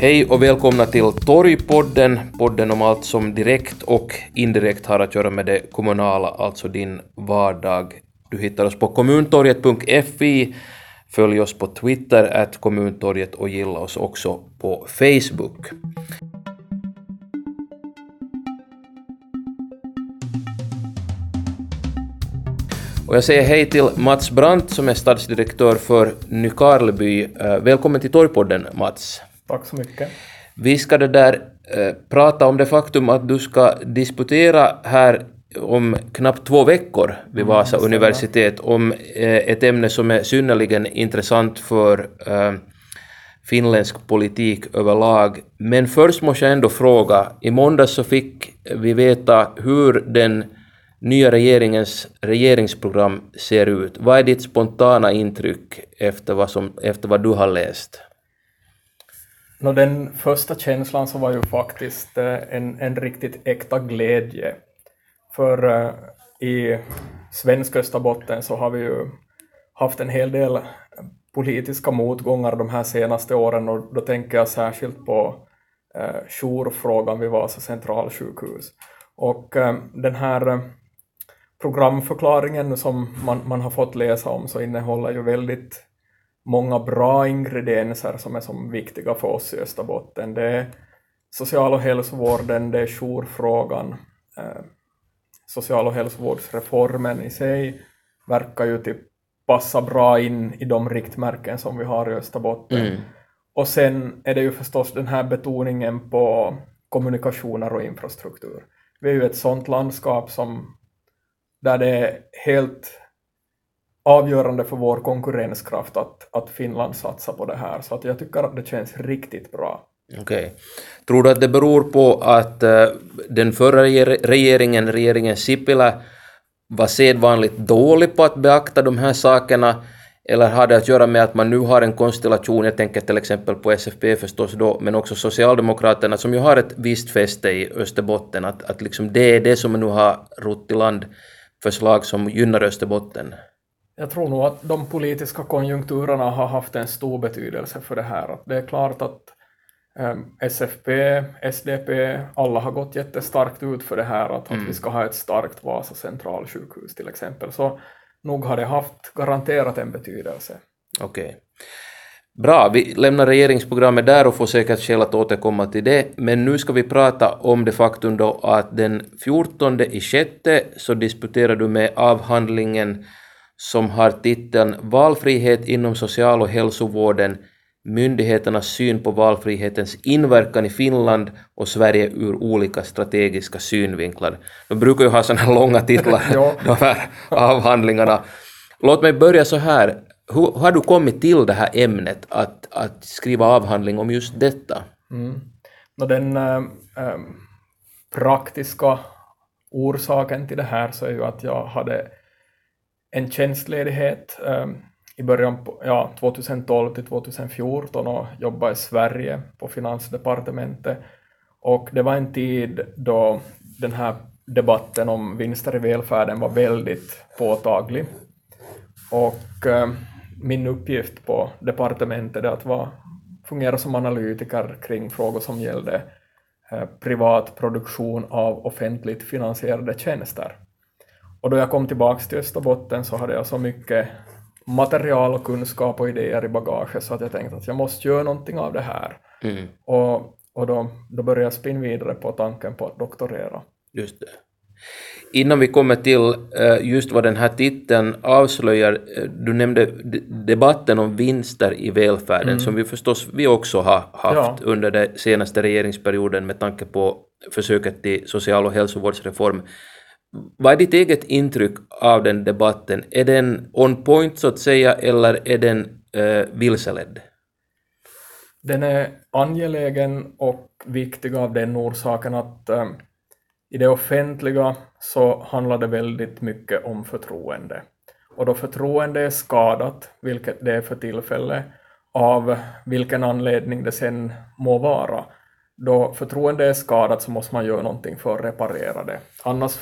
Hej och välkomna till Torgpodden, podden om allt som direkt och indirekt har att göra med det kommunala, alltså din vardag. Du hittar oss på kommuntorget.fi, följ oss på Twitter, att kommuntorget och gilla oss också på Facebook. Och jag säger hej till Mats Brandt som är stadsdirektör för Nykarleby. Eh, välkommen till Torgpodden Mats. Tack så mycket. Vi ska det där eh, prata om det faktum att du ska disputera här om knappt två veckor vid mm, Vasa mm, universitet om eh, ett ämne som är synnerligen intressant för eh, finländsk politik överlag. Men först måste jag ändå fråga, i måndags så fick vi veta hur den nya regeringens regeringsprogram ser ut. Vad är ditt spontana intryck efter vad, som, efter vad du har läst? No, den första känslan så var ju faktiskt eh, en, en riktigt äkta glädje. För uh, i svensk Österbotten så har vi ju haft en hel del politiska motgångar de här senaste åren och då tänker jag särskilt på uh, jourfrågan vid Vasa centralsjukhus. Och uh, den här programförklaringen som man, man har fått läsa om så innehåller ju väldigt många bra ingredienser som är som viktiga för oss i Österbotten. Det är social och hälsovården, det är jourfrågan. Eh, social och hälsovårdsreformen i sig verkar ju typ passa bra in i de riktmärken som vi har i Österbotten. Mm. Och sen är det ju förstås den här betoningen på kommunikationer och infrastruktur. Vi är ju ett sådant landskap som där det är helt avgörande för vår konkurrenskraft att, att Finland satsar på det här. Så att jag tycker att det känns riktigt bra. Okej. Okay. Tror du att det beror på att uh, den förra regeringen, regeringen Sipilä, var sedvanligt dålig på att beakta de här sakerna, eller har det att göra med att man nu har en konstellation, jag tänker till exempel på SFP förstås då, men också Socialdemokraterna som ju har ett visst fäste i Österbotten, att, att liksom det är det som nu har rott i land förslag som gynnar Österbotten? Jag tror nog att de politiska konjunkturerna har haft en stor betydelse för det här. Det är klart att um, SFP, SDP, alla har gått jättestarkt ut för det här, att, mm. att vi ska ha ett starkt Vasa centralsjukhus till exempel. Så nog har det haft garanterat en betydelse. Okej. Okay. Bra, vi lämnar regeringsprogrammet där och får säkert skäl att återkomma till det, men nu ska vi prata om det faktum då att den 14 i sjätte så disputerar du med avhandlingen som har titeln Valfrihet inom social och hälsovården, myndigheternas syn på valfrihetens inverkan i Finland och Sverige ur olika strategiska synvinklar. De brukar ju ha sådana här långa titlar, de här avhandlingarna. Låt mig börja så här. Hur har du kommit till det här ämnet, att, att skriva avhandling om just detta? Mm. den äh, praktiska orsaken till det här så är ju att jag hade en tjänstledighet um, i början på ja, 2012 till 2014 och jobbade i Sverige på Finansdepartementet. Och det var en tid då den här debatten om vinster i välfärden var väldigt påtaglig. Och um, min uppgift på departementet är att vara, fungera som analytiker kring frågor som gällde eh, privat produktion av offentligt finansierade tjänster. Och då jag kom tillbaka till Österbotten så hade jag så mycket material och kunskap och idéer i bagaget så att jag tänkte att jag måste göra någonting av det här. Mm. Och, och då, då började jag spinna vidare på tanken på att doktorera. Just det. Innan vi kommer till eh, just vad den här titeln avslöjar, eh, du nämnde debatten om vinster i välfärden, mm. som vi förstås vi också har haft ja. under den senaste regeringsperioden med tanke på försöket till social och hälsovårdsreform. Vad är ditt eget intryck av den debatten? Är den on point så att säga, eller är den eh, vilseledd? Den är angelägen och viktig av den orsaken att eh, i det offentliga så handlar det väldigt mycket om förtroende. Och då förtroende är skadat, vilket det är för tillfället, av vilken anledning det sen må vara, då förtroende är skadat så måste man göra någonting för att reparera det. Annars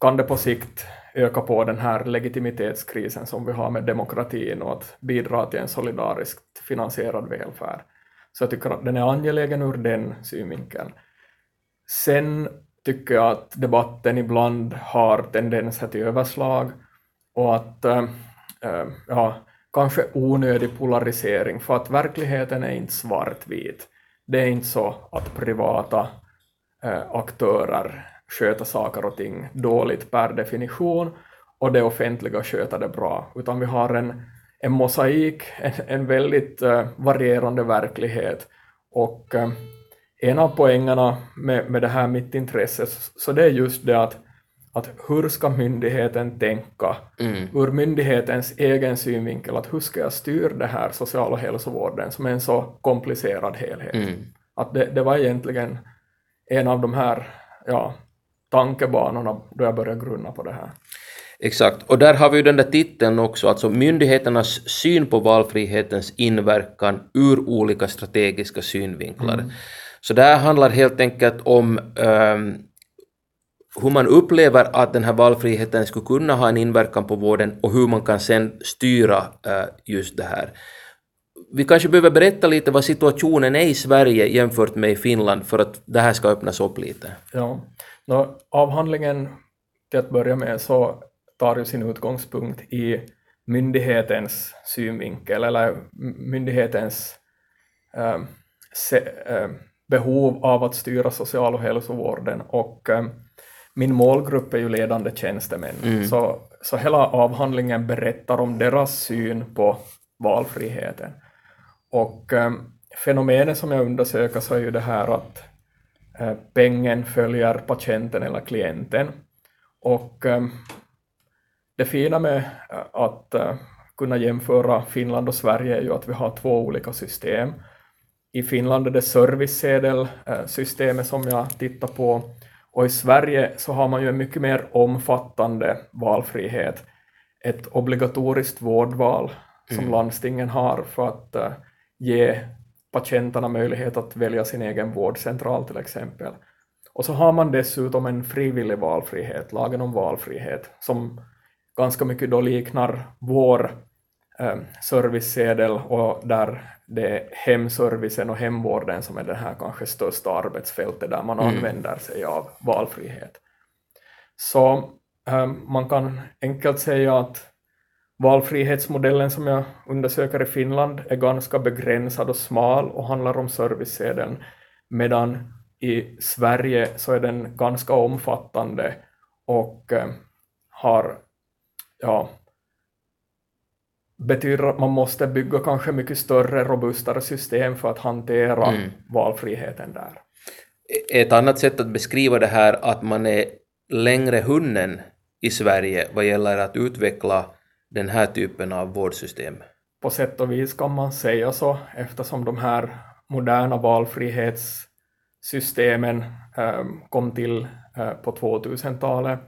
kan det på sikt öka på den här legitimitetskrisen som vi har med demokratin och att bidra till en solidariskt finansierad välfärd. Så jag tycker att den är angelägen ur den synvinkeln. Sen tycker jag att debatten ibland har tendenser till överslag och att äh, ja, kanske onödig polarisering, för att verkligheten är inte svartvit. Det är inte så att privata äh, aktörer sköter saker och ting dåligt per definition och det offentliga sköter det bra, utan vi har en, en mosaik, en, en väldigt äh, varierande verklighet och äh, en av poängerna med, med det här mitt intresse, så det är just det att, att hur ska myndigheten tänka mm. ur myndighetens egen synvinkel, att hur ska jag styra det här social och hälsovården som är en så komplicerad helhet. Mm. Att det, det var egentligen en av de här ja, tankebanorna då jag började grunna på det här. Exakt, och där har vi ju den där titeln också, alltså myndigheternas syn på valfrihetens inverkan ur olika strategiska synvinklar. Mm. Så det här handlar helt enkelt om um, hur man upplever att den här valfriheten skulle kunna ha en inverkan på vården och hur man kan sen styra uh, just det här. Vi kanske behöver berätta lite vad situationen är i Sverige jämfört med i Finland för att det här ska öppnas upp lite. Ja, Nå, avhandlingen till att börja med så tar ju sin utgångspunkt i myndighetens synvinkel eller myndighetens äh, se, äh, behov av att styra social och hälsovården och äh, min målgrupp är ju ledande tjänstemän. Mm. Så, så hela avhandlingen berättar om deras syn på valfriheten. Och fenomenet som jag undersöker så är ju det här att pengen följer patienten eller klienten. Och äh, det fina med att kunna jämföra Finland och Sverige är ju att vi har två olika system. I Finland är det servicesedelsystemet som jag tittar på och i Sverige så har man ju en mycket mer omfattande valfrihet. Ett obligatoriskt vårdval som mm. landstingen har för att ge patienterna möjlighet att välja sin egen vårdcentral till exempel. Och så har man dessutom en frivillig valfrihet, lagen om valfrihet, som ganska mycket då liknar vår eh, servicesedel och där det är hemservicen och hemvården som är det här kanske största arbetsfältet där man mm. använder sig av valfrihet. Så eh, man kan enkelt säga att valfrihetsmodellen som jag undersöker i Finland är ganska begränsad och smal och handlar om servicesedeln, medan i Sverige så är den ganska omfattande och eh, har ja, betyder att man måste bygga kanske mycket större, robustare system för att hantera mm. valfriheten där. Ett annat sätt att beskriva det här att man är längre hunnen i Sverige vad gäller att utveckla den här typen av vårdsystem? På sätt och vis kan man säga så eftersom de här moderna valfrihetssystemen eh, kom till eh, på 2000-talet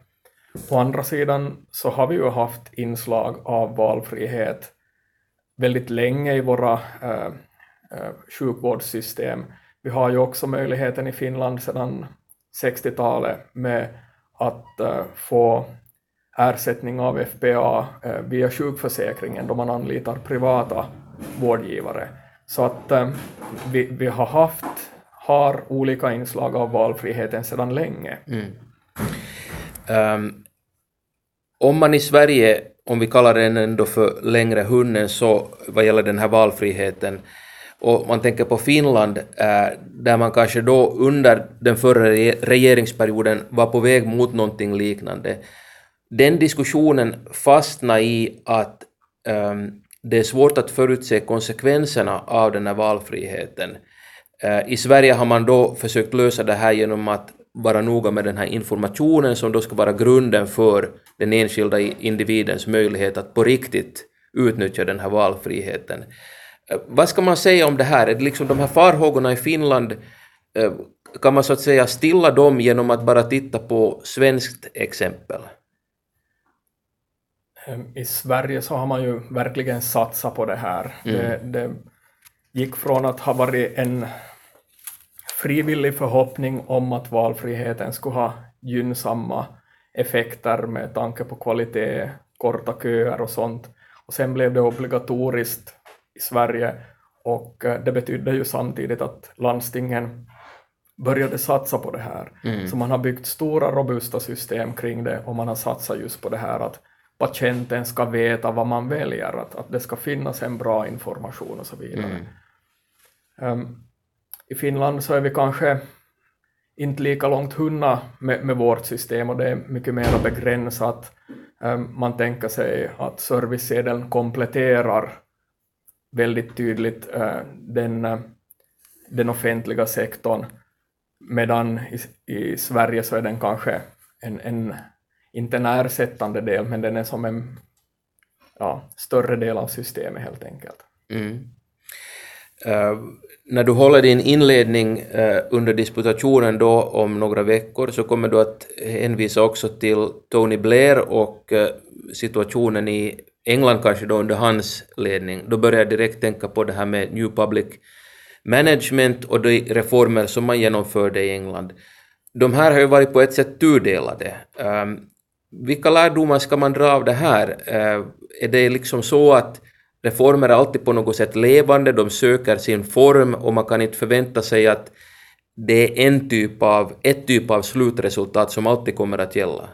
Å andra sidan så har vi ju haft inslag av valfrihet väldigt länge i våra eh, sjukvårdssystem. Vi har ju också möjligheten i Finland sedan 60-talet med att få ersättning av FPA eh, via sjukförsäkringen då man anlitar privata vårdgivare. Så att eh, vi, vi har haft, har olika inslag av valfriheten sedan länge. Mm. Um, om man i Sverige, om vi kallar den ändå för längre hunden, så vad gäller den här valfriheten, och man tänker på Finland, eh, där man kanske då under den förra regeringsperioden var på väg mot någonting liknande. Den diskussionen fastnade i att um, det är svårt att förutse konsekvenserna av den här valfriheten. Eh, I Sverige har man då försökt lösa det här genom att vara noga med den här informationen som då ska vara grunden för den enskilda individens möjlighet att på riktigt utnyttja den här valfriheten. Eh, vad ska man säga om det här? Är det liksom de här farhågorna i Finland, eh, kan man så att säga stilla dem genom att bara titta på svenskt exempel? Ehm, I Sverige så har man ju verkligen satsat på det här. Mm. Det, det gick från att ha varit en frivillig förhoppning om att valfriheten skulle ha gynnsamma effekter med tanke på kvalitet, korta köer och sånt. Och sen blev det obligatoriskt i Sverige Och eh, det betydde ju samtidigt att landstingen började satsa på det här. Mm. Så man har byggt stora robusta system kring det och man har satsat just på det här att patienten ska veta vad man väljer, att, att det ska finnas en bra information och så vidare. Mm. Um, I Finland så är vi kanske inte lika långt hunna med, med vårt system och det är mycket mer begränsat. Um, man tänker sig att servicesedeln kompletterar väldigt tydligt uh, den, uh, den offentliga sektorn medan i, i Sverige så är den kanske en, en inte en ersättande del, men den är som en ja, större del av systemet helt enkelt. Mm. Uh, när du håller din inledning uh, under disputationen då om några veckor så kommer du att hänvisa också till Tony Blair och uh, situationen i England kanske då under hans ledning. Då börjar jag direkt tänka på det här med New Public Management och de reformer som man genomförde i England. De här har ju varit på ett sätt tudelade. Um, vilka lärdomar ska man dra av det här? Eh, är det liksom så att reformer är alltid på något sätt levande, de söker sin form och man kan inte förvänta sig att det är en typ av, ett typ av slutresultat som alltid kommer att gälla?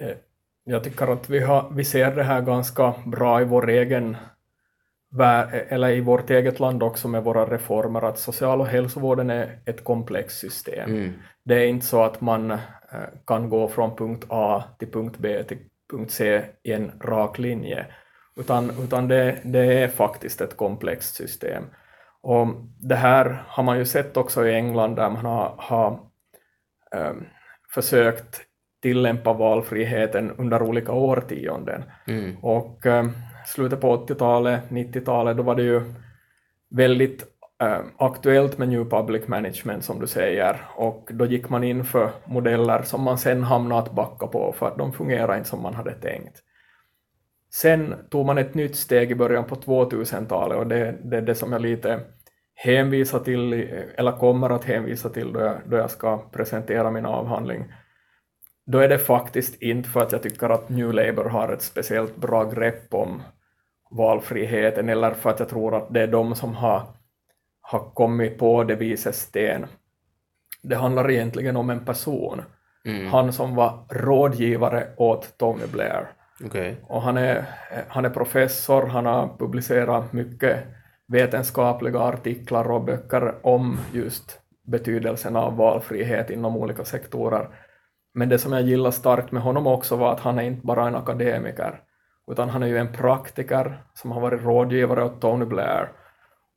Eh, jag tycker att vi, har, vi ser det här ganska bra i vår egen eller i vårt eget land också med våra reformer, att social och hälsovården är ett komplext system. Mm. Det är inte så att man eh, kan gå från punkt A till punkt B till punkt C i en rak linje, utan, utan det, det är faktiskt ett komplext system. Och det här har man ju sett också i England där man har, har um, försökt tillämpa valfriheten under olika årtionden. Mm. Och um, slutet på 80-talet, 90-talet, då var det ju väldigt äh, aktuellt med New Public Management som du säger och då gick man in för modeller som man sen hamnade att backa på för att de fungerar inte som man hade tänkt. Sen tog man ett nytt steg i början på 2000-talet och det, det är det som jag lite hänvisar till, eller kommer att hänvisa till då jag, då jag ska presentera min avhandling. Då är det faktiskt inte för att jag tycker att New Labour har ett speciellt bra grepp om valfriheten eller för att jag tror att det är de som har, har kommit på det viset sten. Det handlar egentligen om en person. Mm. Han som var rådgivare åt Tony Blair. Okay. Och han är, han är professor, han har publicerat mycket vetenskapliga artiklar och böcker om just betydelsen av valfrihet inom olika sektorer. Men det som jag gillar starkt med honom också var att han är inte bara en akademiker, utan han är ju en praktiker som har varit rådgivare åt Tony Blair.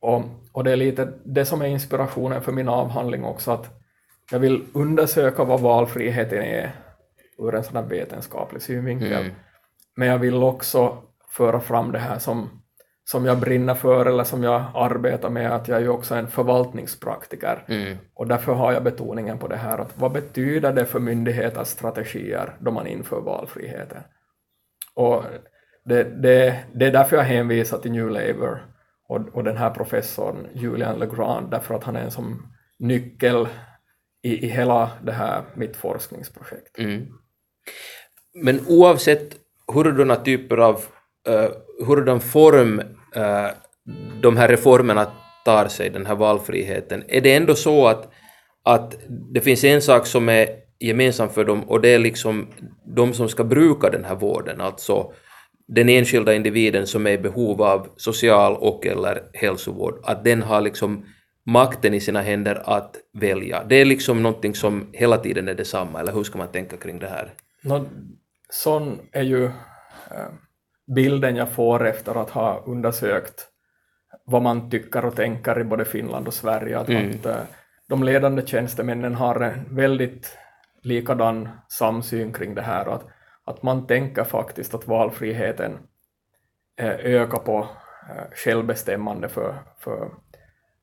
Och, och det är lite det som är inspirationen för min avhandling också, att jag vill undersöka vad valfriheten är ur en här vetenskaplig synvinkel. Mm. Men jag vill också föra fram det här som, som jag brinner för eller som jag arbetar med, att jag är ju också en förvaltningspraktiker. Mm. Och därför har jag betoningen på det här, att vad betyder det för myndigheters strategier då man inför valfriheten? Och det, det, det är därför jag hänvisar till New Labour och, och den här professorn Julian Legrand, därför att han är en som nyckel i, i hela det här mitt forskningsprojekt. Mm. Men oavsett hurdana typer av, Eh, uh, hurdan form uh, de här reformerna tar sig, den här valfriheten, är det ändå så att, att det finns en sak som är gemensam för dem och det är liksom de som ska bruka den här vården, alltså den enskilda individen som är i behov av social och eller hälsovård, att den har liksom makten i sina händer att välja. Det är liksom någonting som hela tiden är detsamma, eller hur ska man tänka kring det här? No, sån är ju eh, bilden jag får efter att ha undersökt vad man tycker och tänker i både Finland och Sverige. Att, mm. att eh, de ledande tjänstemännen har en väldigt likadan samsyn kring det här. Att, att man tänker faktiskt att valfriheten eh, ökar på självbestämmande för, för,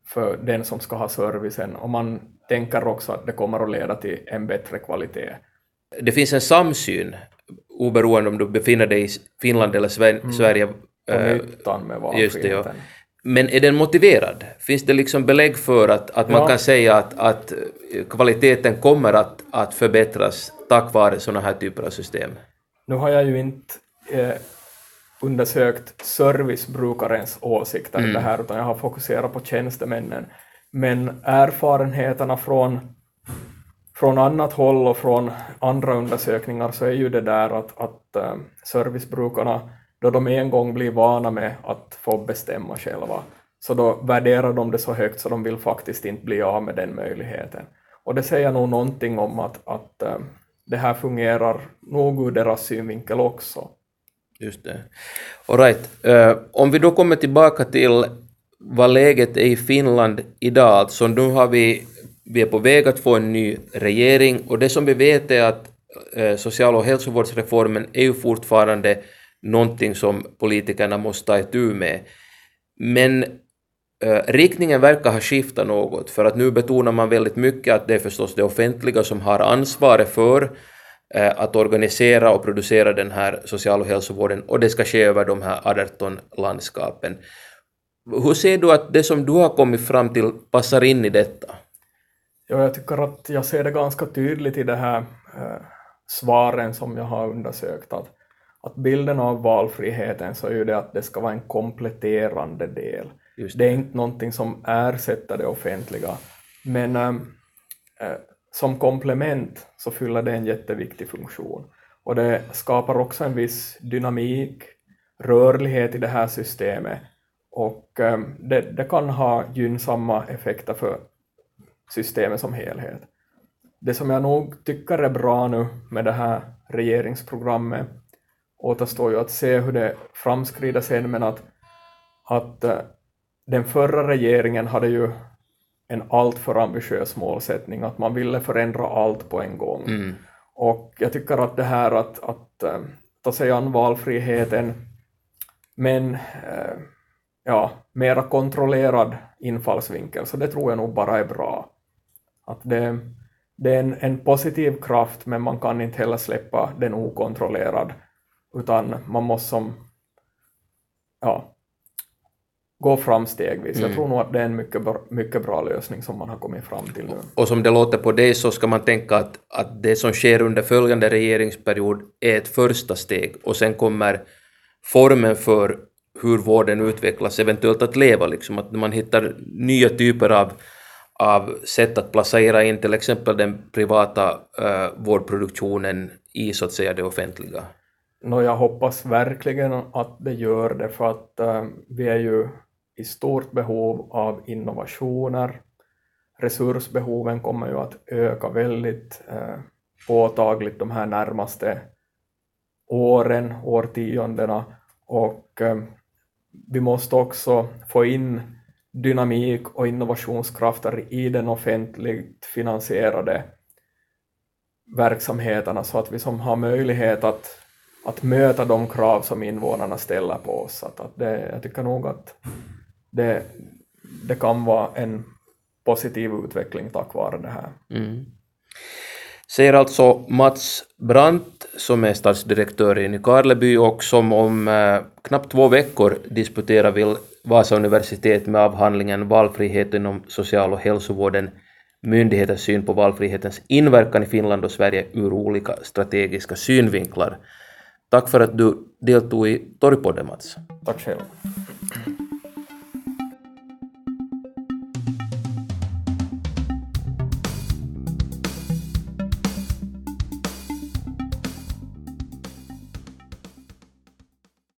för den som ska ha servicen och man tänker också att det kommer att leda till en bättre kvalitet. Det finns en samsyn oberoende om du befinner dig i Finland eller Sverige. Mm. På nyttan med valfriheten. Just det, ja. Men är den motiverad? Finns det liksom belägg för att, att man kan säga att, att kvaliteten kommer att, att förbättras tack vare sådana här typer av system? Nu har jag ju inte eh, undersökt servicebrukarens åsikter Mm. i det här, utan jag har fokuserat på tjänstemännen. Men erfarenheterna från, från annat håll och från andra undersökningar så är ju det där att, att eh, servicebrukarna, då de en gång blir vana med att få bestämma själva, så då värderar de det så högt så de vill faktiskt inte bli av med den möjligheten. Och det säger nog någonting om att, att eh, det här fungerar nog ur deras synvinkel också. Just det. All right. Eh, om vi då kommer tillbaka till vad läget är i Finland idag, alltså nu har vi, vi är på väg att få en ny regering och det som vi vet är att eh, social och hälsovårdsreformen är ju fortfarande någonting som politikerna måste ta itu med. Men eh, riktningen verkar ha skiftat något, för att nu betonar man väldigt mycket att det är förstås det offentliga som har ansvaret för eh, att organisera och producera den här social och hälsovården och det ska ske över de här 18 landskapen. Hur ser du att det som du har kommit fram till passar in i detta? Ja, jag tycker att jag ser det ganska tydligt i de här eh, svaren som jag har undersökt. Att, att bilden av valfriheten så är ju det att det ska vara en kompletterande del. Just Det är inte någonting som ersätter det offentliga. Men eh, eh, som komplement så fyller det en jätteviktig funktion. Och det skapar också en viss dynamik, rörlighet i det här systemet. Och eh, det, det kan ha gynnsamma effekter för systemet som helhet. Det som jag nog tycker är bra nu med det här regeringsprogrammet återstår ju att se hur det framskrider sen, men att, att eh, den förra regeringen hade ju en alltför ambitiös målsättning, att man ville förändra allt på en gång. Mm. Och jag tycker att det här att, att eh, ta sig an valfriheten, men eh, ja, mera kontrollerad infallsvinkel, så det tror jag nog bara är bra. Att det, det är en, en positiv kraft, men man kan inte heller släppa den okontrollerad, utan man måste som, ja, gå fram stegvis. Jag Mm. tror nog att det är en mycket, bra- mycket bra lösning som man har kommit fram till nu. Och som det låter på dig så ska man tänka att, att det som sker under följande regeringsperiod är ett första steg och sen kommer formen för hur vården utvecklas eventuellt att leva, liksom att man hittar nya typer av, av sätt att placera in till exempel den privata eh, vårdproduktionen i så att säga det offentliga. Nå, jag hoppas verkligen att det gör det för att eh, vi är ju i stort behov av innovationer. Resursbehoven kommer ju att öka väldigt eh, påtagligt de här närmaste åren, årtiondena och eh, vi måste också få in dynamik och innovationskrafter i den offentligt finansierade verksamheterna så att vi som har möjlighet att, att möta de krav som invånarna ställer på oss. Att, att det, jag tycker nog att det, det kan vara en positiv utveckling tack vare det här. Mm. Säger alltså Mats Brandt som är stadsdirektör i Nykarleby och som om eh, knappt två veckor disputerar vid Vasa universitet med avhandlingen Valfrihet inom social och hälsovården myndigheters syn på valfrihetens inverkan i Finland och Sverige ur olika strategiska synvinklar. Tack för att du deltog i Torgpodden Mats. Tack själv.